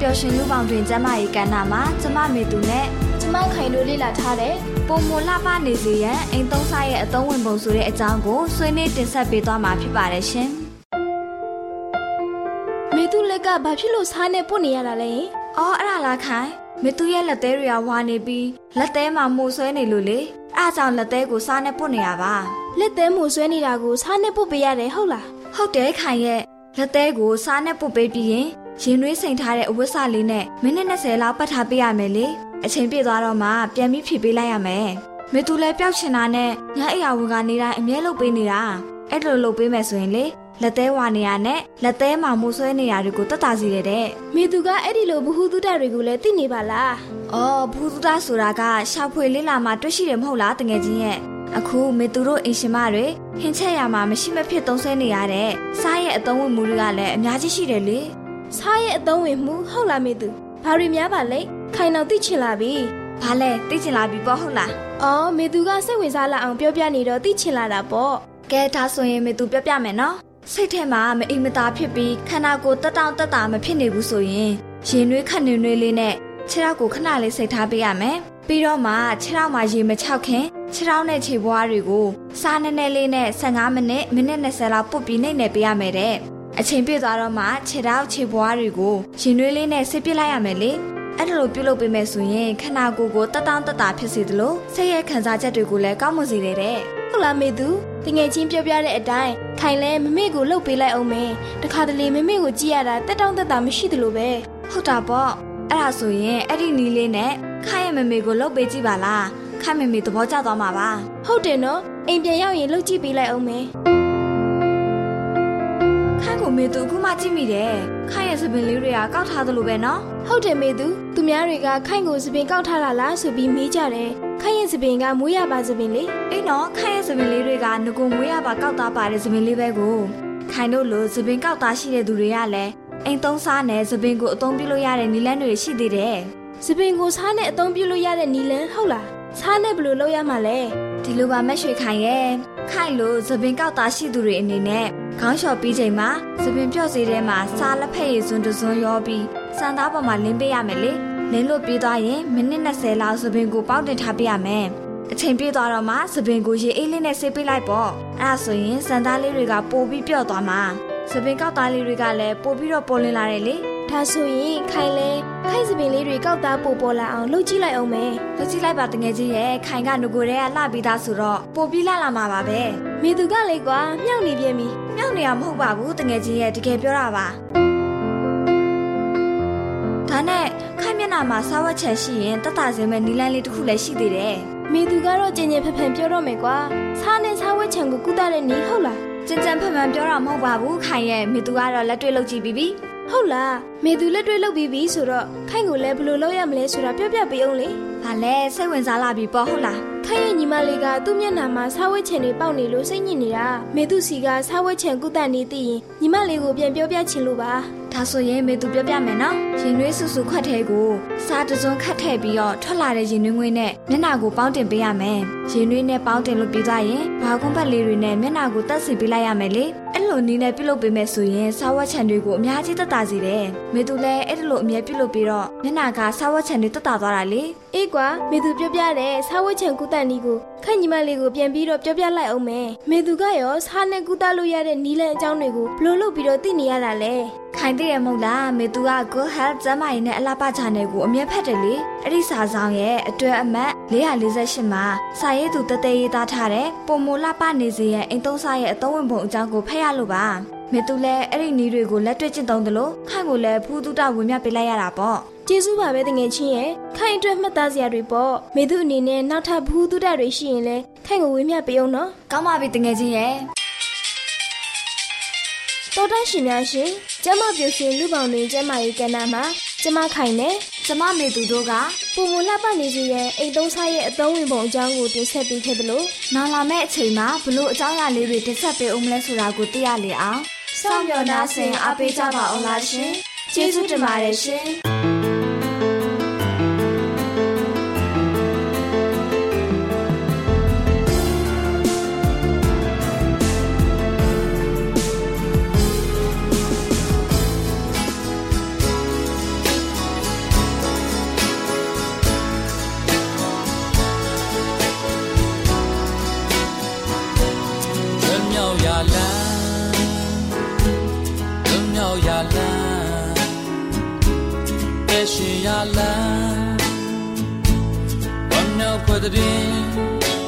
ပျော်ရွှင်လူပေါင်းတွင်ကျမရဲ့ကဏ္ဍမှာကျမမေသူနဲ့ကျမခိုင်တို့လေ့လာထားတဲ့ပုံမလှပနေစေရန်အိမ်သုံးစားရဲ့အသုံးဝင်ပုံဆိုတဲ့အကြောင်းကိုဆွေးနွေးတင်ဆက်ပေးသွားမှာဖြစ်ပါတယ်ရှင်။မေသူလက်ကဘာဖြစ်လို့စားနေပုတ်နေရတာလဲ။အော်အဲ့ဒါလားခိုင်။မေသူရဲ့လက်သေးတွေကဝါနေပြီးလက်သေးမှာမှုဆွဲနေလို့လေ။ အားကြောင့်လက်သေးကိုစားနေပုတ်နေရပါ။လက်သေးမှုဆွဲနေတာကိုစားနေပုတ်ပေးရတယ်ဟုတ်လား။ဟုတ်တယ်ခိုင်ရဲ့လက်သေးကိုစားနေပုတ်ပေးပြီးရင်ရင်နှွေးစိန်ထားတဲ့အဝတ်စလေးနဲ့မိနစ်20လောက်ပတ်ထားပေးရမယ်လေအချိန်ပြည့်သွားတော့မှပြန်ပြီးဖြည့်ပေးလိုက်ရမယ်မေသူလည်းပျောက်ချင်တာနဲ့ညအိယာဝန်ကနေတိုင်းအမြဲလုပ်ပေးနေတာအဲ့လိုလုပ်ပေးမယ်ဆိုရင်လေလက်သေးဝါနေရနဲ့လက်သေးမှာမိုးဆွဲနေရတွေကိုတတ်တာစီရတဲ့မေသူကအဲ့ဒီလိုဘ ഹു တုဒတွေကိုလည်းသိနေပါလား အော်ဘ ഹു တုဒဆိုတာကရှာဖွေလေးလာမှတွေ့ရှိတယ်မဟုတ်လားတကယ်ချင်းရဲ့အခုမေသူတို့အင်ရှင်မတွေဟင်ချက်ရမှာမရှိမဖြစ်သုံးဆွဲနေရတဲ့စားရဲ့အသုံးဝင်မှုတွေကလည်းအများကြီးရှိတယ်လေစားရဲ့အသုံးဝင်မှုဟုတ်လားမေသူဘာတွေများပါလဲခိုင်တော့သိချင်လာပြီဘာလဲသိချင်လာပြီပေါ့ဟုတ်လားအော်မေသူကစိတ်ဝင်စားလာအောင်ပြောပြနေတော့သိချင်လာတာပေါ့ကဲဒါဆိုရင်မေသူပြောပြမယ်နော်စိတ်ထဲမှာမအိမ်မသာဖြစ်ပြီးခန္ဓာကိုယ်တက်တောင့်တက်တာမဖြစ်နေဘူးဆိုရင်ရင်နှွေးခက်နေနှွေးလေးနဲ့ ခြေထောက်ကိုခဏလေးစိတ်ထားပေးရမယ်ပြီးတော့မှခြေထောက်မှာရေမချောက်ခင်ခြေထောက်နဲ့ခြေဘွားတွေကိုစားနေနေလေးနဲ့15မိနစ်မိနစ်20လောက်ပုတ်ပြီးနှိမ့်နေပေးရမယ်တဲ့အချိန်ပြည့်သွားတော့မှခြေထောက်ခြေဘွားတွေကိုရင်နွေးလေးနဲ့ဆေးပစ်လိုက်ရမယ်လေအဲ့ဒါလိုပြုလုပ်ပေးမယ်ဆိုရင်ခန္ဓာကိုယ်ကိုတက်တောင့်တက်တာဖြစ်စေသလိုစိတ်ရဲ့ခံစားချက်တွေကိုလည်းကောင်းမွန်စေတယ်တဲ့ဟုတ်လားမေသူတငယ်ချင်းပြောပြတဲ့အတိုင်းခိုင်လဲမမေကိုလှုပ်ပေးလိုက်အောင်မယ်တခါတလေမမေကိုကြည့်ရတာတက်တောင့်တက်တာမရှိသလိုပဲဟုတ်တာပေါ့ အဲ့ဒါဆိုရင်အဲ့ဒီနီးလေးနဲ့ခိုင်ရဲ့မမေကိုလှုပ်ပေးကြည့်ပါလားခိုင်မမေသဘောကျသွားမှာပါဟုတ်တယ်နော်အိမ်ပြန်ရောက်ရင်လှုပ်ကြည့်ပေးလိုက်အောင်မယ်ကိုမေသူအခုမှကြည့်မိတယ်ခိုင်ရဲ့စပင်လေးတွေကကောက်ထားသလိုပဲနော်ဟုတ်တယ်မေသူသူများတွေကခိုင်ကိုစပင်ကောက်ထားတာလားဆိုပြီးမေးကြတယ်ခိုင်ရဲ့စပင်ကမွေးရပါစပင်လေအေးနော်ခိုင်ရဲ့စပင်လေးတွေကငကုံမွေးရပါကောက်သားပါတဲ့စပင်လေးပဲကိုခိုင်တို့လိုစပင်ကောက်သားရှိတဲ့သူတွေကလည်း အိမ်သုံးစားနဲ့စပင်ကိုအသုံးပြုလို့ရတဲ့နီလန်းတွေရှိသေးတယ်စပင်ကိုစားနဲ့အသုံးပြုလို့ရတဲ့နီလန်းဟုတ်လားစားနဲ့ဘယ်လိုလုပ်ရမှာလဲဒီလိုပါမက်ရွှေခိုင်ရဲ့ခိုင်လို့သပင်ကောက်သားရှိသူတွေအနေနဲ့ခေါင်းလျှော်ပြီးချိန်မှာသပင်ပြော့စေးထဲမှာစားလက်ဖက်ရည်စွန်းတစွန်းရောပြီးစံသားပေါ်မှာလင်းပေးရမယ်လေလင်းလို့ပြီးသွားရင်မိနစ်20လောက်သပင်ကိုပေါက်တင်ထားပေးရမယ်အချိန်ပြည့်သွားတော့မှသပင်ကိုရေအေးလေးနဲ့ဆေးပေးလိုက်ပေါ့အဲ့ဒါဆိုရင်စံသားလေးတွေကပိုပြီးပြော့သွားမှာ သပင်ကောက်သားလေးတွေကလည်းပိုပြီးတော့ပေါ်လင်းလာတယ်လေဒါဆိုရင်ခိုင်လဲခိုင်စပင်လေးတွေကောက်သားပို့ပေါ်လာအောင်လှုပ်ကြည့်လိုက်အောင်မယ်လှုပ်ကြည့်လိုက်ပါတငယ်ချင်းရဲ့ခိုင်ကငကိုရဲကလှပြီးသားဆိုတော့ပိုပြီးလှလာမှာပါပဲမိသူကလေကွာမြောက်နေပြန်ပြီမြောက်နေရမဟုတ်ပါဘူးတငယ်ချင်းရဲ့တကယ်ပြောတာပါဒါနဲ့ခိုင်မျက်နှာမှာစားဝတ်ချက်ရှိရင်တတစင်းမဲ့နီလန်းလေးတစ်ခုလည်းရှိသေးတယ်မိသူကတော့ကြင်ကြင်ဖက်ဖက်ပြောတော့မယ်ကွာစားနဲ့စားဝတ်ချံကိုကုသတဲ့နီးဟုတ်လား ကြင်ကြင်ဖက်ဖက်ပြောတာမဟုတ်ပါဘူးခိုင်ရဲ့မိသူကတော့လက်တွေ့လုပ်ကြည့်ပြီးပြီဟုတ်လားမေသူလက်တွေ့လုပ်ပြီးပြီဆိုတော့ခိုင်ကိုလည်းဘယ်လိုလုပ်ရမလဲဆိုတာပြောပြပေးအောင်လေ။ဘာလဲစိတ်ဝင်စားလာပြီပေါ့ဟုတ်လား။ခိုင်ရဲ့ညီမလေးကသူ့မျက်နှာမှာဆားဝဲချင်တွေပေါက်နေလို့စိတ်ညစ်နေတာ။မေသူစီကဆားဝဲချင်ကုသနေသိရင်ညီမလေးကိုပြန်ပြောပြချင်လို့ပါ။ဒါဆိုရင်မေသူပြောပြမယ်နော်။ရင်နွေးဆူဆူခွက်ထဲကိုစားတစုံခတ်ထည့်ပြီးတော့ထွက်လာတဲ့ရင်နွေးငွေနဲ့မျက်နှာကိုပေါင်းတင်ပေးရမယ်။ရင်နွေးနဲ့ပေါင်းတင်လို့ပြီးသွားရင်ဘာကွန်ဖက်လေးတွေနဲ့မျက်နှာကိုတက်စီပေးလိုက်ရမယ်လေ။အဲ့လိုနည်းနဲ့ပြုလုပ်ပေးမယ်ဆိုရင်စားဝတ်ချန်တွေကိုအများကြီးတက်တာစေတယ်။မေသူလည်းအဲ့လိုအမြဲပြုလုပ်ပြီးတော့မျက်နှာကစားဝတ်ချန်တွေတက်တာသွားတာလေ။အေးကွာမေသူပြောပြတဲ့စားဝတ်ချန်ကုသနီကိုခန့်ညီမလေးကိုပြန်ပြီးတော့ပြောပြလိုက်အောင်မယ်။မေသူကရောစားနဲ့ကုသလို့ရတဲ့နီးလန်းအကြောင်းတွေကိုဘလို့လုပ်ပြီးတော့သိနေရတာလဲ။ခိုင်သိရမဟုတ်လားမေသူက Good Health ကျန်းမာရေးနဲ့အလားပါ channel ကိုအမြဲဖတ်တယ်လေ။အဲ့ဒီစာဆောင်ရဲ့အတွဲအမှတ်448မှာစာရေးသူတသေးရေးသားထားတဲ့ပုံမလှပနေစေရဲ့အိမ်သုံးစားရဲ့အသုံးဝင်ပုံအကြောင်းကိုဖတ်ရလို့ပါမေသူလည်းအဲ့ဒီနီးတွေကိုလက်တွေ့ကျင့်သုံးတယ်လို့ခိုင်ကိုလည်းဖူးတုတဝင်မြပေးလိုက်ရတာပေါ့ ကျေးဇူးပါပဲတငယ်ချင်းရဲ့ခိုင်အတွက်မှတ်သားစရာတွေပေါ့မေသူအနေနဲ့နောက်ထပ်ဘူးတုတတွေရှိရင်လည်းခိုင်ကိုဝေမျှပေးအောင်နော်ကောင်းပါပြီတငယ်ချင်းရဲ့တော်တရှင်များရှင်ကျမပြူရှင်လူပေါင်းတွင်ကျမရေးကဏ္ဍမှာကျမခိုင်နဲ့ကျမမေသူတို့ကပုံမလှပနေစီရဲ့အိမ်သုံးစားရဲ့အသုံးဝင်ပုံအကြောင်းကိုတင်ဆက်ပေးခဲ့သလိုနောက်လာမယ့်အချိန်မှာဘလို့အကြောင်းအရာလေးတွေတင်ဆက်ပေးအောင်မလဲဆိုတာကိုသိရလေအောင်စောင့်မျှော်နှားဆင်အားပေးကြပါအောင်လားရှင်ကျေးဇူးတင်ပါတယ်ရှင် တဲ့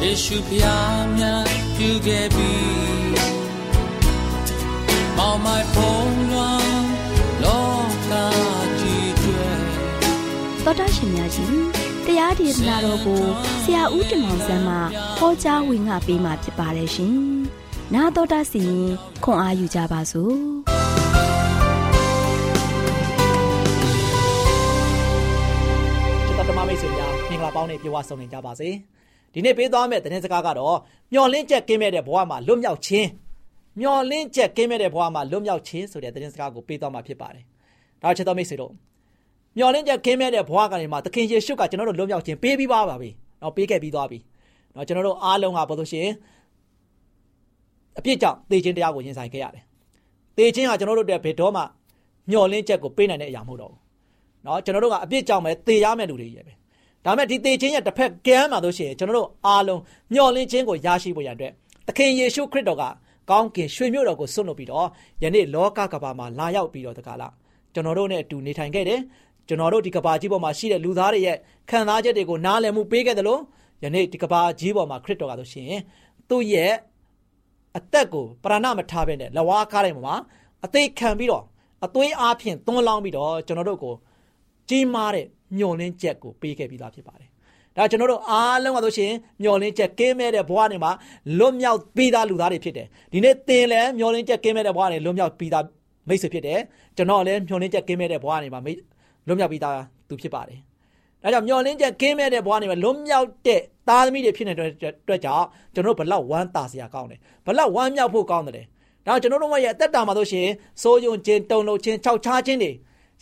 ယေရှုဖျားမြတ်ပြုခဲ့ပြီမောင်မိုင်ဖုံးလွှမ်းလောကကြီးကျွဲတော်တာရှင်များကြီးတရားဒေသနာတော်ကိုဆရာဦးတင်မောင်ဆန်းမှဟောကြားဝင်ငါပေးมาဖြစ်ပါတယ်ရှင်။နာတော်တာစီရင်ခွန်အားယူကြပါစို့။ အပေါင်းနဲ့ပြေဝဆုံနေကြပါစေ။ဒီနေ့ပေးသွားမယ့်သတင်းစကားကတော့မျော်လင့်ချက်ကင်းမဲ့တဲ့ဘဝမှာလွတ်မြောက်ခြင်းမျော်လင့်ချက်ကင်းမဲ့တဲ့ဘဝမှာလွတ်မြောက်ခြင်းဆိုတဲ့သတင်းစကားကိုပေးသွားမှာဖြစ်ပါတယ်။ဒါချစ်တော်မိတ်ဆွေတို့မျော်လင့်ချက်ကင်းမဲ့တဲ့ဘဝကနေမှာသခင်ယေရှုကကျွန်တော်တို့လွတ်မြောက်ခြင်းပေးပြီးပါပါပြီ။နော်ပေးခဲ့ပြီးသွားပြီ။နော်ကျွန်တော်တို့အားလုံးကဘာလို့ရှိရင်အပြစ်ကြောင့်သေခြင်းတရားကိုရင်ဆိုင်ခဲ့ရတယ်။သေခြင်းကကျွန်တော်တို့အတွက်ဘယ်တော့မှမျော်လင့်ချက်ကိုပေးနိုင်တဲ့အရာမဟုတ်တော့ဘူး။နော်ကျွန်တော်တို့ကအပြစ်ကြောင့်ပဲသေရမယ့်လူတွေကြီးပဲ ဒါမဲ့ဒီသေခြင်းရဲ့တစ်ဖက်ကမ်းမှာလို့ရှိရင်ကျွန်တော်တို့အားလုံးမျှော်လင့်ခြင်းကိုရရှိဖို့ရတဲ့သခင်ယေရှုခရစ်တော်ကကောင်းကင်ရွှေမြို့တော်ကိုဆွတ်လွတ်ပြီးတော့ယနေ့လောကကဘာမှာလာရောက်ပြီးတော့တကားလားကျွန်တော်တို့နဲ့အတူနေထိုင်ခဲ့တယ်ကျွန်တော်တို့ဒီကဘာကြီးပေါ်မှာရှိတဲ့လူသားတွေရဲ့ခံစားချက်တွေကိုနားလည်မှုပေးခဲ့တယ်လို့ယနေ့ဒီကဘာကြီးပေါ်မှာခရစ်တော်ကဆိုရှင်သူ့ရဲ့အသက်ကိုပရဏမထားဘဲနဲ့လဝါကားတဲ့မှာအသေးခံပြီးတော့အသွေးအားဖြင့်သွန်းလောင်းပြီးတော့ကျွန်တော်တို့ကိုကြီးမားတဲ့ မျောလင်းချက်ကိုပေးခဲ့ပြီးသားဖြစ်ပါတယ်။ဒါကျွန်တော်တို့အားလုံးကဆိုရှင်မျောလင်းချက်ကင်းမဲ့တဲ့ဘဝတွေမှာလွတ်မြောက်ပြီးသားလူသားတွေဖြစ်တယ်။ဒီနေ့သင်လည်းမျောလင်းချက်ကင်းမဲ့တဲ့ဘဝတွေလွတ်မြောက်ပြီးသားမိတ်ဆွေဖြစ်တယ်။ကျွန်တော်လည်းမျောလင်းချက်ကင်းမဲ့တဲ့ဘဝတွေမှာမိလွတ်မြောက်ပြီးသားသူဖြစ်ပါတယ်။ဒါကြောင့်မျောလင်းချက်ကင်းမဲ့တဲ့ဘဝတွေမှာလွတ်မြောက်တဲ့သားသမီးတွေဖြစ်နေတဲ့အတွက်ကြောင့်ကျွန်တော်တို့ဘလောက်ဝမ်းသာစရာကောင်းတယ်။ဘလောက်ဝမ်းမြောက်ဖို့ကောင်းတယ်။ဒါကျွန်တော်တို့ရဲ့အသက်တာမှာဆိုရှင်စိုးယုံခြင်းတုံလုံးခြင်းခြောက်ခြားခြင်းတွေ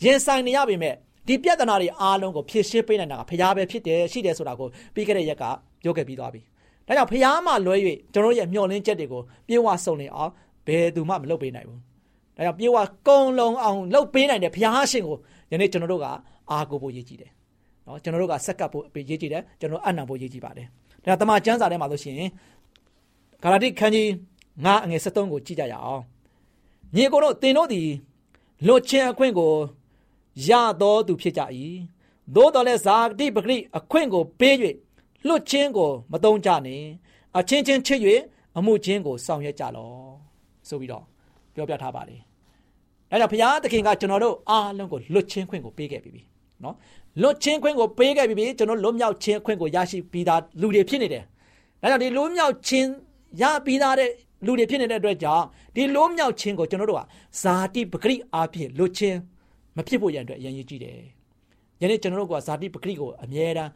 ရင်ဆိုင်နေရပေမဲ့ ဒီပြဿနာတွေအားလုံးကိုဖြေရှင်းပေးနိုင်တာကဖရားပဲဖြစ်တယ်ရှိတယ်ဆိုတာကိုပြီးခဲ့တဲ့ရက်ကပြောခဲ့ပြီးသွားပြီ။ဒါကြောင့်ဖရားမှလွဲ၍ကျွန်တော်ရဲ့မျှော်လင့်ချက်တွေကိုပြေဝဆုံနေအောင်ဘယ်သူမှမလုပ်ပေးနိုင်ဘူး။ဒါကြောင့်ပြေဝကုံလုံးအောင်လုပ်ပေးနိုင်တဲ့ဖရားရှင်ကိုယနေ့ကျွန်တော်တို့ကအားကိုးဖို့ရည်ကြည်တယ်။နော်ကျွန်တော်တို့ကစက္ကပ်ဖို့ရည်ကြည်တယ်ကျွန်တော်အနံဖို့ရည်ကြည်ပါတယ်။ဒါတမန်ကျမ်းစာထဲမှာဆိုရှင်ဂါလာတိခန်းကြီး9အငယ်73ကိုကြည့်ကြရအောင်။ညီကိုတို့သင်တို့သည်လွတ်ခြင်းအခွင့်ကို ရတော်သူဖြစ်ကြ၏သို့တော်လည်းဇာတိပဂရိအခွင့်ကိုပေး၍လွတ်ချင်းကိုမတုံးကြနှင့်အချင်းချင်းချစ်၍အမှုချင်းကိုဆောင်ရွက်ကြလော့ဆိုပြီးတော့ပြောပြထားပါတယ်။အဲဒါဘုရားသခင်ကကျွန်တော်တို့အားလုံးကိုလွတ်ချင်းခွင့်ကိုပေးခဲ့ပြီနော်။လွတ်ချင်းခွင့်ကိုပေးခဲ့ပြီကျွန်တော်လွတ်မြောက်ခြင်းခွင့်ကိုရရှိပြီးသားလူတွေဖြစ်နေတယ်။ဒါကြောင့်ဒီလွတ်မြောက်ခြင်းရပြီးသားတဲ့လူတွေဖြစ်နေတဲ့အတွက်ကြောင့်ဒီလွတ်မြောက်ခြင်းကိုကျွန်တော်တို့ကဇာတိပဂရိအားဖြင့်လွတ်ချင်း မဖြစ်ဖို့ရန်အတွက်အရင်ရေးကြည့်တယ်။ယနေ့ကျွန်တော်တို့ကဇာတိပဂရိကိုအမြဲတမ်း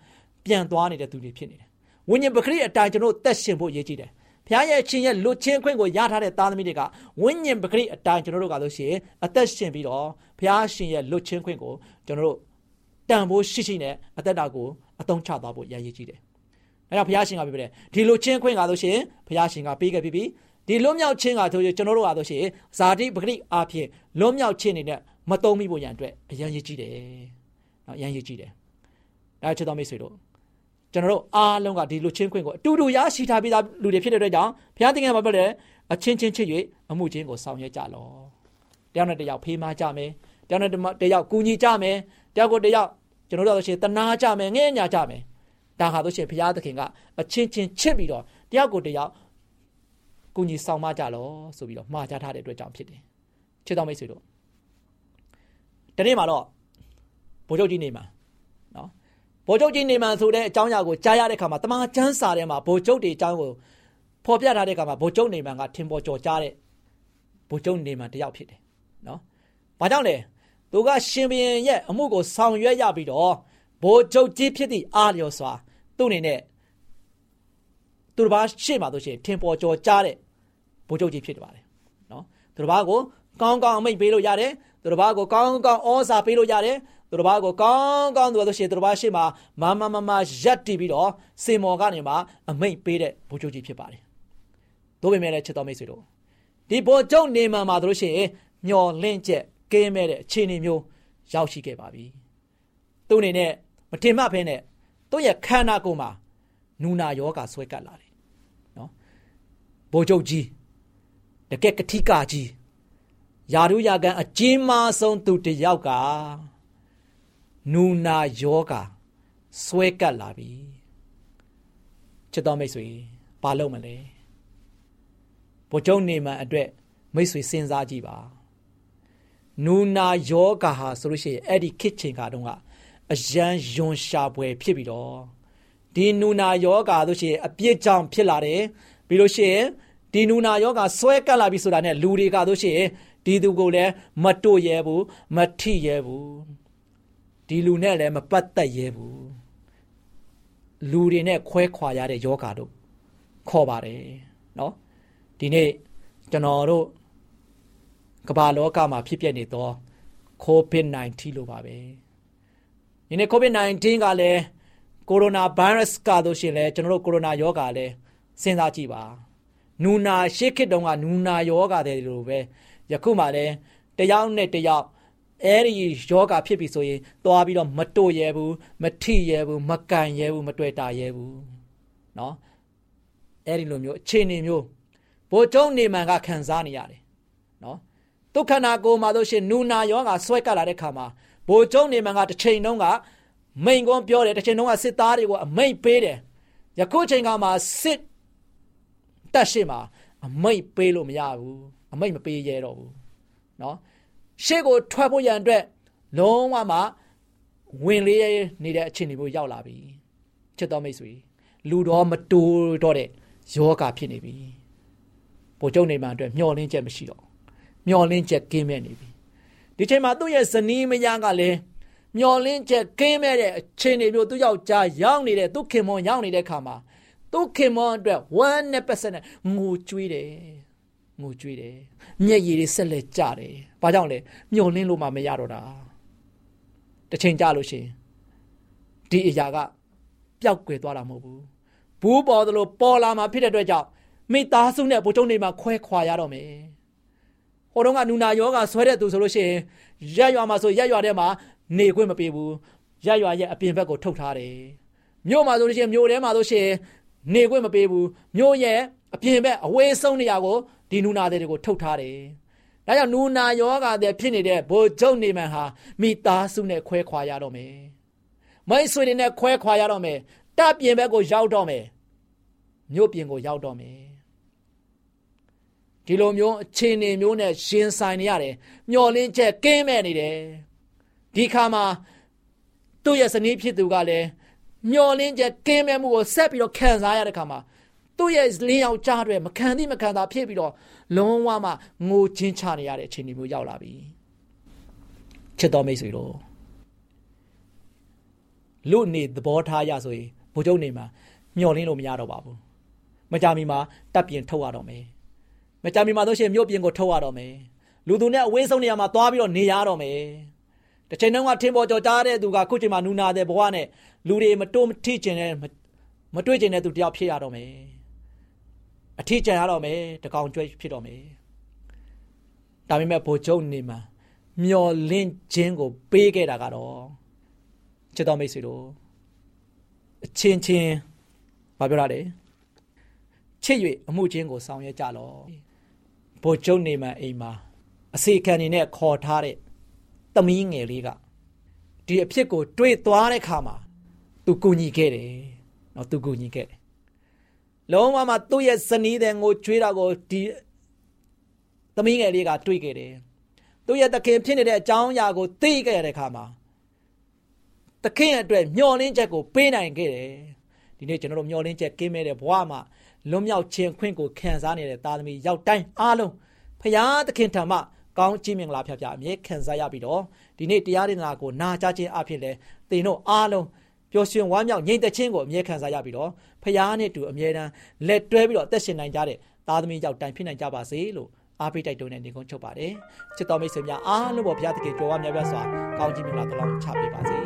ပြန်သွားနေတဲ့သူတွေဖြစ်နေတယ်ဝိညာဉ်ပကတိအတိုင်းကျွန်တော်သက်ရှင်ဖို့ရည်ကြည်တယ်ဘုရားရဲ့ချင်းရဲ့လွတ်ချင်းခွင့်ကိုရထားတဲ့သားသမီးတွေကဝိညာဉ်ပကတိအတိုင်းကျွန်တော်တို့ကလို့ရှိရင်အသက်ရှင်ပြီးတော့ဘုရားရှင်ရဲ့လွတ်ချင်းခွင့်ကိုကျွန်တော်တို့တန်ဖိုးရှိရှိနဲ့အသက်တာကိုအသုံးချသွားဖို့ရည်ရည်ကြည်တယ်အဲဒါဘုရားရှင်ကပြောတယ်ဒီလွတ်ချင်းခွင့်ကလို့ရှိရင်ဘုရားရှင်ကပေးခဲ့ပြီးပြီဒီလွတ်မြောက်ခြင်းကဆိုရင်ကျွန်တော်တို့ကလို့ရှိရင်ဇာတိပဂရိအားဖြင့်လွတ်မြောက်ခြင်းနေနဲ့ မတုံးမိဖို့ရန်အတွက်အရန်ရည်ကြည့်တယ်။နော်အရန်ရည်ကြည့်တယ်။ဒါချစ်တော်မိတ်ဆွေတို့ကျွန်တော်တို့အားလုံးကဒီလိုချင်းခွင့်ကိုအတူတူရရှိထားပြီးသားလူတွေဖြစ်တဲ့အတွက်ကြောင့်ဘုရားသခင်ကပြောတယ်အချင်းချင်းချစ်၍အမှုချင်းကိုဆောင်ရွက်ကြလော။တယောက်နဲ့တယောက်ဖေးမကြမယ်။တယောက်နဲ့တယောက်ကူညီကြမယ်။တယောက်ကိုတယောက်ကျွန်တော်တို့ဆိုရှင်တနာကြမယ်ငဲ့ညာကြမယ်။ဒါဟာဆိုရှင်ဘုရားသခင်ကအချင်းချင်းချစ်ပြီးတော့တယောက်ကိုတယောက်ကူညီဆောင်မကြလောဆိုပြီးတော့မှားကြထားတဲ့အတွက်ကြောင့်ဖြစ်တယ်ချစ်တော်မိတ်ဆွေတို့ ဒီနေ့မှာတော့ဗိုလ်ချုပ်ကြီးနေမှာနော်ဗိုလ်ချုပ်ကြီးနေမှာဆိုတဲ့အကြောင်းအရာကိုကြားရတဲ့ခါမှာတမန်ကျမ်းစာထဲမှာဗိုလ်ချုပ်တွေအကြောင်းကိုဖော်ပြထားတဲ့ခါမှာဗိုလ်ချုပ်နေမှာကထင်ပေါ်ကျော်ကြားတဲ့ဗိုလ်ချုပ်နေမှာတယောက်ဖြစ်တယ်နော်ဘာကြောင့်လဲသူကရှင်ဘရင်ရဲ့အမှုကိုဆောင်ရွက်ရပြီးတော့ဗိုလ်ချုပ်ကြီးဖြစ်သည့်အားလျော်စွာသူ့အနေနဲ့သူတစ်ပါးရှေ့မှာဆိုရှင်ထင်ပေါ်ကျော်ကြားတဲ့ဗိုလ်ချုပ်ကြီးဖြစ်ပါတယ်နော်သူတစ်ပါးကိုကောင်းကောင်းအမိတ်ပေးလို့ရတယ် သူတစ်ပါးကိုကောင်းကောင်းဩဇာပေးလို့ရတယ်သူတစ်ပါးကိုကောင်းကောင်းသူဆိုရှင်သူတစ်ပါးရှေ့မှာမမမမရက်တည်ပြီးတော့စင်မော်ကနေမှအမိတ်ပေးတဲ့ဗိုလ်ချုပ်ကြီးဖြစ်ပါတယ်တို့ပေမဲ့လည်းချစ်တော်မိတ်ဆွေတို့ဒီဗိုလ်ချုပ်နေမှမှာတို့ရှင်မျော်လင့်ချက်ကင်းမဲ့တဲ့အခြေအနေမျိုးရောက်ရှိခဲ့ပါပြီသူ့အနေနဲ့မထင်မှတ်ဖဲနဲ့သူ့ရဲ့ခန္ဓာကိုယ်မှာနူနာယောဂါဆွဲကပ်လာတယ်နော်ဗိုလ်ချုပ်ကြီးတကယ်ကတိကကြီး ယာရုယာကန်အကျဉ်းမဆုံးသူတယောက်ကနူနာယောဂါဆွဲကပ်လာပြီချစ်တော်မိတ်ဆွေဘာလုပ်မလဲဗိုလ်ချုပ်နေမှအတွက်မိတ်ဆွေစဉ်းစားကြည့်ပါနူနာယောဂါဟာဆိုလို့ရှိရင်အဲ့ဒီခစ်ချင်ကတုန်းကအယံယွန်ရှာပွဲဖြစ်ပြီးတော့ဒီနူနာယောဂါဆိုရှင်အပြစ်ကြောင့်ဖြစ်လာတယ်ပြီးလို့ရှိရင်ဒီနူနာယောဂါဆွဲကပ်လာပြီဆိုတာနဲ့လူတွေကဆိုရှင် ဒီသူကိုလည်းမတို့ရဲဘူးမထိရဲဘူးဒီလူနဲ့လည်းမပတ်သက်ရဲဘူးလူတွေနဲ့ခွဲခွာရတဲ့ယောဂါတို့ခေါ်ပါတယ်เนาะဒီနေ့ကျွန်တော်တို့ကမ္ဘာလောကမှာဖြစ်ပျက်နေသော COVID-19 လို့ပါပဲဒီနေ့ COVID-19 ကလည်းကိုရိုနာဗိုင်းရပ်စ်ကဆိုရှင်လဲကျွန်တော်တို့ကိုရိုနာယောဂါလဲစဉ်းစားကြည့်ပါနူနာရှေ့ခေတ်တုန်းကနူနာယောဂါတဲ့လိုပဲ ယခုမှလည်းတယောက်နဲ့တယောက်အဲ့ဒီယောဂါဖြစ်ပြီဆိုရင်သွားပြီးတော့မတို့ရဲဘူးမထိရဲဘူးမကန်ရဲဘူးမတွေ့တာရဲဘူးเนาะအဲ့ဒီလိုမျိုးအခြေအနေမျိုးဘိုးကျုံနေမှန်ကခံစားနေရတယ်เนาะဒုက္ခနာကိုမှာဆိုရှင်နူနာယောဂါဆွဲကပ်လာတဲ့ခါမှာဘိုးကျုံနေမှန်ကတစ်ချိန်တုန်းကမိန်ကွန်းပြောတယ်တစ်ချိန်တုန်းကစစ်သားတွေကိုအမိတ်ပေးတယ်ယခုချိန်ကမှစစ်တက်ရှိမှာအမိတ်ပေးလို့မရဘူး အမိတ်မပေးရတော့ဘူးเนาะရှေ့ကိုထွက်ဖို့ရန်အတွက်လုံးဝမှဝင်လေးနေတဲ့အခြေအနေမျိုးရောက်လာပြီချစ်တော်မိတ်ဆွေလူတော်မတူတော့တဲ့ယောဂဖြစ်နေပြီပိုကျုံနေမှအတွက်မျောလင်းချက်မရှိတော့မျောလင်းချက်ကင်းမဲ့နေပြီဒီချိန်မှာသူ့ရဲ့ဇနီးမယားကလည်းမျောလင်းချက်ကင်းမဲ့တဲ့အခြေအနေမျိုးသူ့ယောက်ျားရောက်နေတဲ့သူ့ခင်မွန်ရောက်နေတဲ့ခါမှာသူ့ခင်မွန်အတွက်1နဲ့ပတ်ဆက်နဲ့ငိုကြွေးတယ် ငိုကြွေးတယ်မျက်ရည်တွေဆက်လက်ကျတယ်ဘာကြောင့်လဲမျောလင်းလို့မှမရတော့တာတစ်ချိန်ကြာလို့ရှိရင်ဒီအရာကပျောက်ကွယ်သွားတာမဟုတ်ဘူးဘူးပေါ်သလိုပေါ်လာမှာဖြစ်တဲ့အတွက်ကြောင့်မိသားစုနဲ့ဘုံကျုံတွေမှာခွဲခွာရတော့မယ်ဟိုတုန်းကနူနာယောဂဆွဲတဲ့သူဆိုလို့ရှိရင်ရက်ရွာမှာဆိုရက်ရွာထဲမှာနေခွင့်မပေးဘူးရက်ရွာရဲ့အပြင်ဘက်ကိုထုတ်ထားတယ်မြို့မှာဆိုလို့ရှိရင်မြို့ထဲမှာဆိုရှင်နေခွင့်မပေးဘူးမြို့ရဲ့အပြင်ဘက်အဝေးဆုံးနေရာကို ဒီနူနာတွေကိုထုတ်ထားတယ်။ဒါကြောင့်နူနာယောဂါတဲ့ဖြစ်နေတဲ့ဘိုလ်ချုပ်နေမှန်ဟာမိသားစုနဲ့ခွဲခွာရတော့မယ်။မိတ်ဆွေတွေနဲ့ခွဲခွာရတော့မယ်။တပ်ပြင်ဘက်ကိုရောက်တော့မယ်။မြို့ပြင်ကိုရောက်တော့မယ်။ဒီလိုမျိုးအခြေအနေမျိုးနဲ့ရှင်ဆိုင်နေရတယ်။မျောလင်းချက်ကင်းမဲ့နေတယ်။ဒီခါမှာသူ့ရဲ့ဇနီးဖြစ်သူကလည်းမျောလင်းချက်ကင်းမဲ့မှုကိုဆက်ပြီးတော့ခံစားရတဲ့ခါမှာ သူ့ရဲ့လင်းယောက်ကြားတွေမခံသည့်မခံသာဖြစ်ပြီးတော့လုံးဝမှငိုချင်းချနေရတဲ့အခြေအနေမျိုးရောက်လာပြီချစ်တော်မိတ်ဆွေတို့လူနေသဘောထားရဆိုရင်ဘိုးချုပ်နေမှာမျောလင်းလို့မရတော့ပါဘူးမကြမီမှာတပ်ပြင်ထုတ်ရတော့မယ်မကြမီမှာဆိုရှင်မြို့ပြင်ကိုထုတ်ရတော့မယ်လူသူနဲ့အဝေးဆုံးနေရာမှာသွားပြီးတော့နေရတော့မယ်တစ်ချိန်တုန်းကထင်းပေါ်ကြော်ကြားတဲ့သူကခုချိန်မှာနူနာတဲ့ဘဝနဲ့လူတွေမတိုးမထိကျင်တဲ့မတွေ့ကျင်တဲ့သူတယောက်ဖြစ်ရတော့မယ် အထီးကျန်ရတော့မယ်တကောင်ကျွဲဖြစ်တော့မယ်ဒါပေမဲ့ဘိုလ်ချုပ်နေမှာမျောလင့်ခြင်းကို ပေးခဲ့တာကတော့ချစ်တော်မိတ်ဆွေတို့အချင်းချင်းဘာပြောရလဲချစ်၍အမှုချင်းကိုဆောင်ရွက်ကြလော့ဘိုလ်ချုပ်နေမှာအိမ်မှာအစီခံနေနဲ့ခေါ်ထားတဲ့သမီးငယ်လေးကဒီအဖြစ်ကို တွေးသွားတဲ့ခါမှာသူကူညီခဲ့တယ်နော်သူကူညီခဲ့တယ် လုံးဝမှသူ့ရဲ့ဇနီးတဲ့ငိုကြွေးတာကိုဒီသမီးငယ်လေးကတွေးခဲ့တယ်သူ့ရဲ့တခင်ဖြစ်နေတဲ့အကြောင်းအရာကိုသိခဲ့ရတဲ့ခါမှာတခင်အတွက်မျောလင်းချက်ကိုပေးနိုင်ခဲ့တယ်ဒီနေ့ကျွန်တော်တို့မျောလင်းချက်ကင်းမဲ့တဲ့ဘဝမှာလွတ်မြောက်ခြင်းခွင့်ကိုခံစားနေတဲ့သားသမီးရောက်တိုင်းအားလုံးဖရာသခင်ထံမှကောင်းချီးမင်္ဂလာဖျားဖျားအမြဲခံစားရပြီးတော့ဒီနေ့တရားဒေသနာကိုနာကြားခြင်းအဖြစ်လဲသင်တို့အားလုံး ပျော်ရွှင်ဝမ်းမြောက်ငြိမ်သက်ခြင်းကိုအမြဲခံစားရပြီးတော့ဖရာနဲ့တူအမြဲတမ်းလက်တွဲပြီးတော့အသက်ရှင်နိုင်ကြတဲ့သားသမီးရောက်တိုင်းဖြစ်နိုင်ကြပါစေလို့အားပေးတိုက်တွန်းတဲ့နေကုန်းချုပ်ပါတယ်ချစ်တော်မိတ်ဆွေများအားလုံးပေါ်ဘုရားသခင်ကြွယ်ဝများပြားစွာကောင်းချီးမင်္ဂလာတလောင်းချပေးပါစေ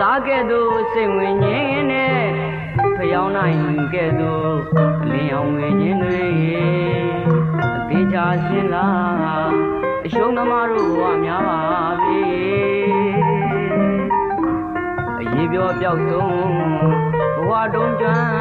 သားကဲ့သို့စိတ်ဝင်ငင်းနဲ့ဖျောင်းနိုင်ကဲ့သို့လင်းအောင်ငယ်ခြင်းတွေအသေးချာရှင်းလာ အရှုံးသမားတို့ဘဝများပါပြီအရေးပြောပြောက်ဆုံးဘဝတုံးကျွ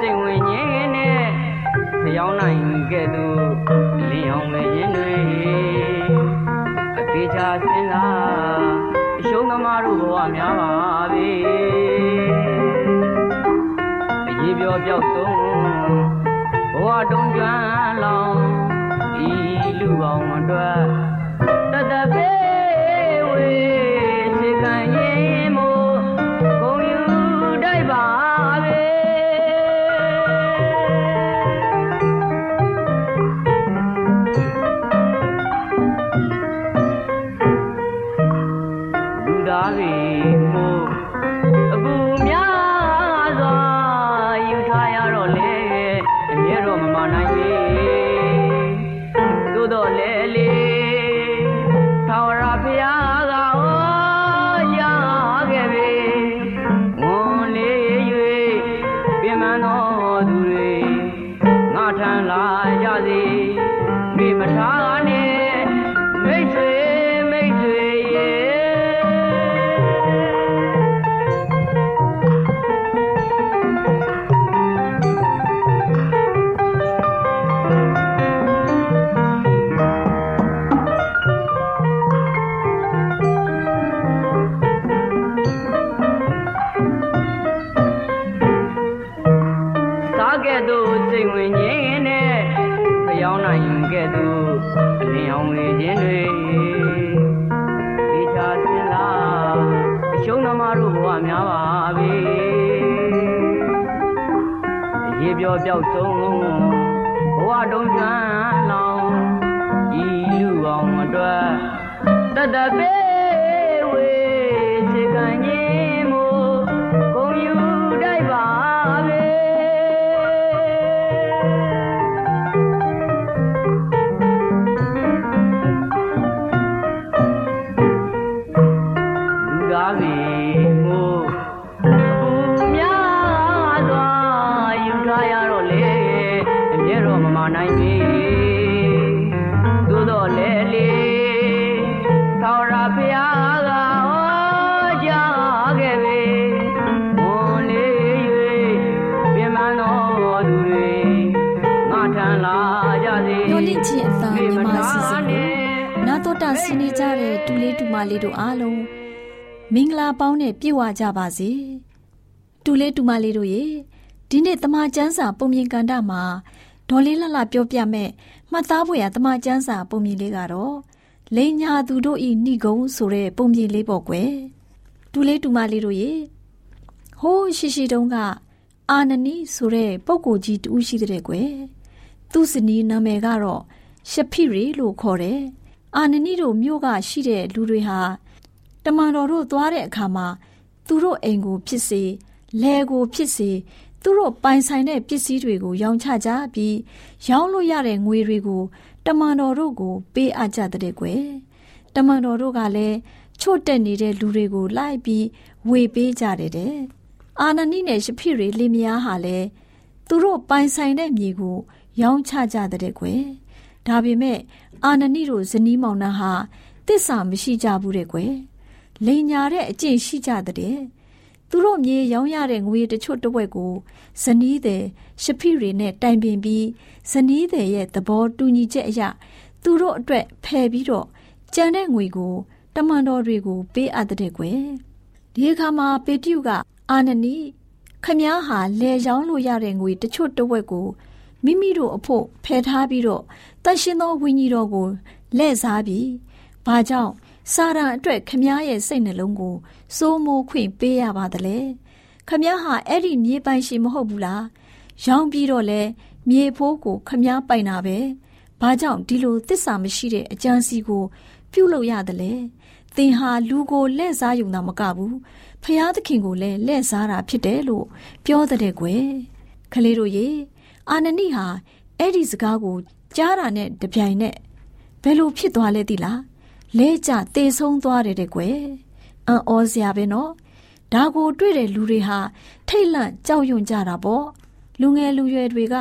ကဲ့သို့ ရေးပြောပြောက်ဆုံးဘဝတုံးကျွမ်းလောင်ဤလူအောင်အတွက်တတပေးဝေစေကံကြီး ဆင်းနေကြတဲ့တူလေးတူမလေးတို့အားလုံးမင်္ဂလာပေါင်းနဲ့ပြည့်ဝကြပါစေတူလေးတူမလေးတို့ရေဒီနေ့တမချန်းစာပုံမြင်ကန်တာမှာဒေါ်လေးလှလှပြောပြမဲ့မှတ်သားဖွယ်ရတမချန်းစာပုံမြင်လေးကတော့လိန်ညာသူတို့ဤဏိကုံဆိုတဲ့ပုံမြင်လေးပေါ့ကွယ်တူလေးတူမလေးတို့ရေဟိုးရှိရှိတုန်းကအာနနီဆိုတဲ့ပုဂ္ဂိုလ်ကြီးတူရှိတဲ့ကွယ်သူ့စနီးနာမည်ကတော့ရှဖိရီလို့ခေါ်တယ် အာနနီတို့မြို့ကရှိတဲ့လူတွေဟာတမန်တော်တို့သွားတဲ့အခါမှာသူတို့အိမ်ကိုဖြစ်စေလဲကိုဖြစ်စေသူတို့ပိုင်ဆိုင်တဲ့ပစ္စည်းတွေကို ရောင်းချကြပြီးရောင်းလို့ရတဲ့ငွေတွေကိုတမန်တော်တို့ကို ပေးအပ်ကြတဲ့ကွယ်တမန်တော်တို့ကလည်းချို့တက်နေတဲ့လူတွေကိုလိုက်ပြီးဝေပေးကြတယ်တဲ့အာနနိနဲ့ရှဖိရေလင်မယားဟာလည်းသူတို့ပိုင်ဆိုင်တဲ့မြေကို ရောင်းချကြတဲ့ကွယ်ဒါပေမဲ့ အာနနိတို့ဇနီးမောင်နှံဟာတစ္ဆာမရှိကြဘူးတဲ့ကွယ်လိန်ညာတဲ့အကျင့်ရှိကြတဲ့သူတို့မြေရောင်းရတဲ့ငွေတချို့တဝက်ကိုဇနီးတဲ့ရှဖိရီနဲ့တိုင်ပင်ပြီးဇနီးတဲ့ရဲ့သဘောတူညီချက်အရသူတို့အတွက်ဖယ်ပြီးတော့ကြံတဲ့ငွေကိုတမန်တော်တွေကိုပေးအပ်တဲ့ကွယ်ဒီအခါမှာပေတျုကအာနနီခမားဟာလဲရောင်းလို့ရတဲ့ငွေတချို့တဝက်ကို မိမိတို့အဖို့ဖယ်ထားပြီးတော့တန်ရှင်သောဝိညာဉ်တော်ကိုလဲ့စားပြီးဘာကြောင့်စာရန်အတွက်ခမားရဲ့စိတ်နှလုံးကိုစိုးမိုးခွင့်ပေးရပါသလဲခမားဟာအဲ့ဒီမြေပိုင်ရှင်မဟုတ်ဘူးလားရောင်းပြီးတော့လဲမြေဖိုးကိုခမားပိုင်တာပဲဘာကြောင့်ဒီလိုတစ္ဆာမရှိတဲ့အကြံစီကိုပြုတ်လို့ရတယ်လဲသင်ဟာလူကိုလက်စားယူတာမကဘူးဖျားသခင်ကိုလည်းလက်စားတာဖြစ်တယ်လို့ပြောတဲ့ကွယ်ခလေးတို့ရေ အာနနိဟာအဲ့ဒီစကားကိုကြားတာနဲ့တပြိုင်နက်ဘယ်လိုဖြစ်သွားလဲသိလားလဲကျတေဆုံးသွားတယ်တဲ့ကွယ်အံ့ဩစရာပဲနော်ဒါကိုတွေ့တဲ့လူတွေဟာထိတ်လန့်ကြောက်ရွံ့ကြတာပေါ့လူငယ်လူရွယ်တွေက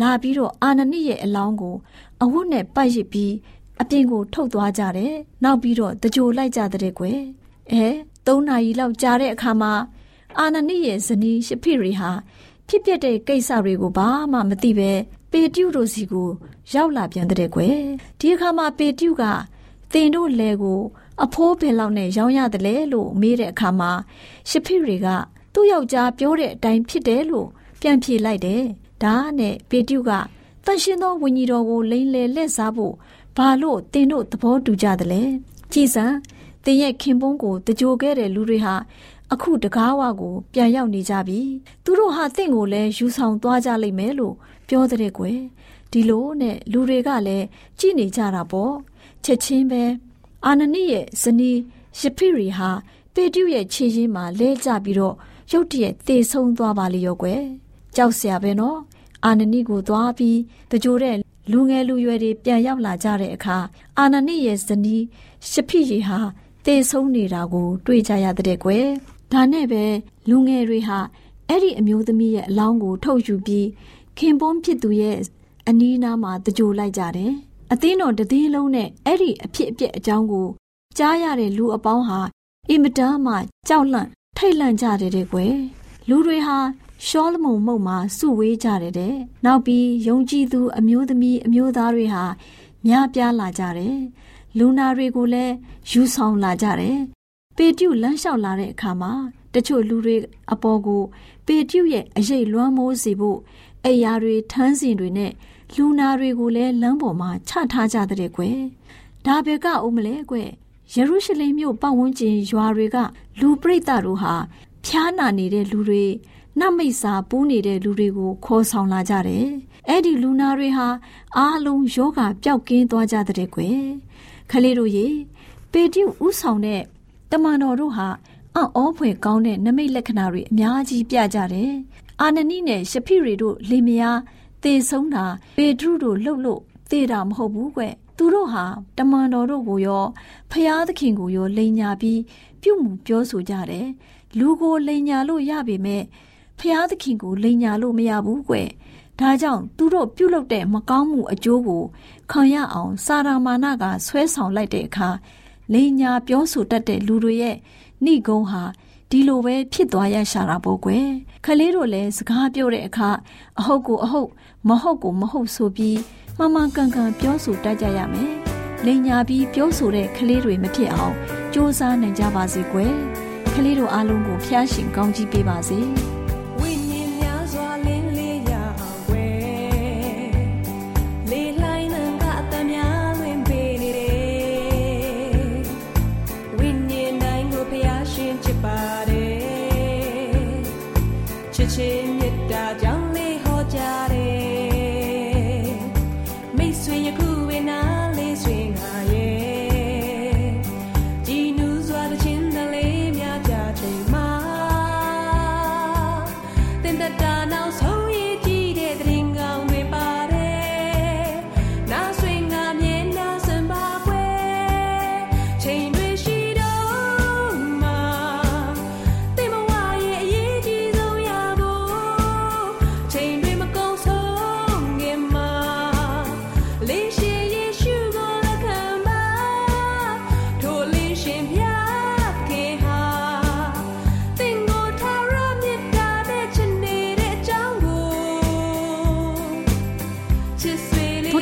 လာပြီးတော့အာနနိရဲ့အလောင်းကို အဝတ်နဲ့ပတ်ရစ်ပြီးအပြင်ကိုထုတ်သွားကြတယ်နောက်ပြီးတော့တကြိုလိုက်ကြတဲ့ကွယ်အဲ၃နာရီလောက်ကြာတဲ့အခါမှာအာနနိရဲ့ဇနီးရှဖိရီဟာ ဖြစ်ပျက်တဲ့ကိစ္စတွေကိုဘာမှမသိပဲပေတျုတို့စီကို ရောက်လာပြန်တဲ့ကွယ်ဒီအခါမှာပေတျုကတင်တို့လဲကိုအဖိုးဘယ်လောက်နဲ့ရောင်းရတယ်လဲလို့မေးတဲ့အခါမှာရှဖိရီကသူ့ယောက်ျားပြောတဲ့အတိုင်းဖြစ်တယ်လို့ပြန်ဖြေလိုက်တယ်ဒါနဲ့ပေတျုကတန်ရှင်သောဝိညာဉ်တော်ကိုလိန်လေလက်စားဖို့ဘာလို့တင်တို့သဘောတူကြတယ်လဲကြည်စံတင်ရဲ့ခင်ပွန်းကိုတကြိုခဲ့တဲ့လူတွေဟာ အခုတကားဝကိုပြန်ရောက်နေကြပြီသူတို့ဟာတင့်ကိုလည်းယူဆောင်သွားကြလိမ့်မယ်လို့ပြောတဲ့ကွယ်ဒီလိုနဲ့လူတွေကလည်းကြည်နေကြတာပေါ့ချက်ချင်းပဲအာနနိရဲ့ဇနီးယဖိရီဟာပေတျုရဲ့ခြေရင်းမှာလဲကျပြီးတော့ရုတ်တရက်သေဆုံးသွားပါလေရောကွယ်ကြောက်စရာပဲနော်အာနနိကိုသွားပြီးတကြိုတဲ့လူငယ်လူရွယ်တွေပြန်ရောက်လာကြတဲ့အခါအာနနိရဲ့ဇနီးရှဖိရီဟာသေဆုံးနေတာကို တွေ့ကြရတဲ့ကွယ် ဒါနဲ့ပဲလူငယ်တွေဟာအဲ့ဒီအမျိုးသမီးရဲ့အလောင်းကို ထုတ်ယူပြီးခင်ပွန်းဖြစ်သူရဲ့အနီးနားမှာတကြိုလိုက်ကြတယ်။အသင်းတော်တည်လုံးနဲ့အဲ့ဒီအဖြစ်အပျက်အကြောင်းကိုကြားရတဲ့လူအပေါင်းဟာအင်မတန်မှကြောက်လန့်ထိတ်လန့်ကြတယ်တဲ့ကွယ်။လူတွေဟာရှောလမုန်မုတ်မှာစုဝေးကြတယ်တဲ့။နောက်ပြီးယုံကြည်သူအမျိုးသမီးအမျိုးသားတွေဟာများပြားလာကြတယ်။လူနာတွေကိုလည်းယူဆောင်လာကြတယ် ပေတျုလမ်းလျှောက်လာတဲ့အခါမှာတချို့လူတွေအပေါ်ကို ပေတျုရဲ့အရေးလွှမ်းမိုးစေဖို့အိယာတွေထန်းစင်တွေနဲ့လူနာတွေကိုလည်းလမ်းပေါ်မှာချထားကြတဲ့ကွယ်ဒါပဲကဦးမလဲကွယ်ယေရုရှလင်မြို့ပတ်ဝန်းကျင်ရွာတွေက လူပရိသတ်တို့ဟာဖျားနာနေတဲ့လူတွေနတ်မိတ်စာပူးနေတဲ့လူတွေကိုခေါ်ဆောင်လာကြတယ်အဲ့ဒီလူနာတွေဟာအားလုံးယောဂပျောက်ကင်းသွားကြတဲ့ကွယ်ခလေးတို့ရေပေတျုဥဆောင်တဲ့ တမန်တော်တို့ဟာအံ့ဩဖွယ်ကောင်းတဲ့နမိတ်လက္ခဏာတွေအများကြီးပြကြတယ်။အာနနိနဲ့ရှဖိရီတို့လင်မယားသေဆုံးတာပေတရုတို့လှုပ်လို့သေတာမဟုတ်ဘူးကွ။သူတို့ဟာတမန်တော်တို့ကိုရောဖျားသခင်ကိုရောလိန်ညာပြီးပြုမှုပြောဆိုကြတယ်။လူကိုလိန်ညာလို့ရပေမဲ့ဖျားသခင်ကိုလိန်ညာလို့မရဘူးကွ။ဒါကြောင့်သူတို့ပြုတ်လုတဲ့မကောင်းမှုအကျိုးကိုခံရအောင် စာရာမာနကဆွဲဆောင်လိုက်တဲ့အခါ လိန်ညာပြောဆိုတတ်တဲ့လူတွေရဲ့နှိကုံးဟာဒီလိုပဲဖြစ်သွားရရှာတာပေါ့ကွယ်ခလေးတို့လည်းစကားပြောတဲ့အခါအဟုတ်ကိုအဟုတ်မဟုတ်ကိုမဟုတ်ဆိုပြီးမမကန်ကန်ပြောဆိုတတ်ကြရမယ်လိန်ညာပြီးပြောဆိုတဲ့ခလေးတွေမဖြစ်အောင်စူးစမ်းနိုင်ကြပါစေကွယ်ခလေးတို့အားလုံးကိုဖျားရှင်ကောင်းကြီးပေးပါစေ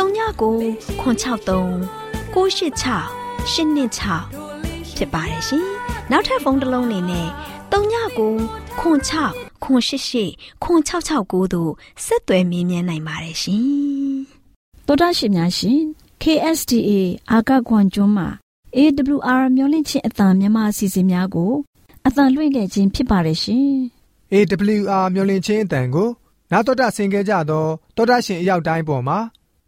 39ခွန်63 986 126ဖြစ်ပါတယ်ရှင်နောက်ထပ်ဖုန်းတစ်လုံးနေနဲ့39ခွန်6ခွန်88ခွန်669တို့ဆက်သွယ်မြင်းမြန်းနိုင်ပါတယ်ရှင်တောဒရှင်များရှင် KSTA အာကခွန်ကျွန်းမှာ AWR မျိုးလင့်ချင်းအတံမြန်မာအစီအစဉ်များကိုအတံလွှင့်ခဲ့ခြင်းဖြစ်ပါတယ်ရှင်။ AWR မျော်လင့်ခြင်းအတန်ကိုနာတော်တာဆင် gay ကြတော့တောတာရှင်အရောက်တိုင်းပေါ်မှာ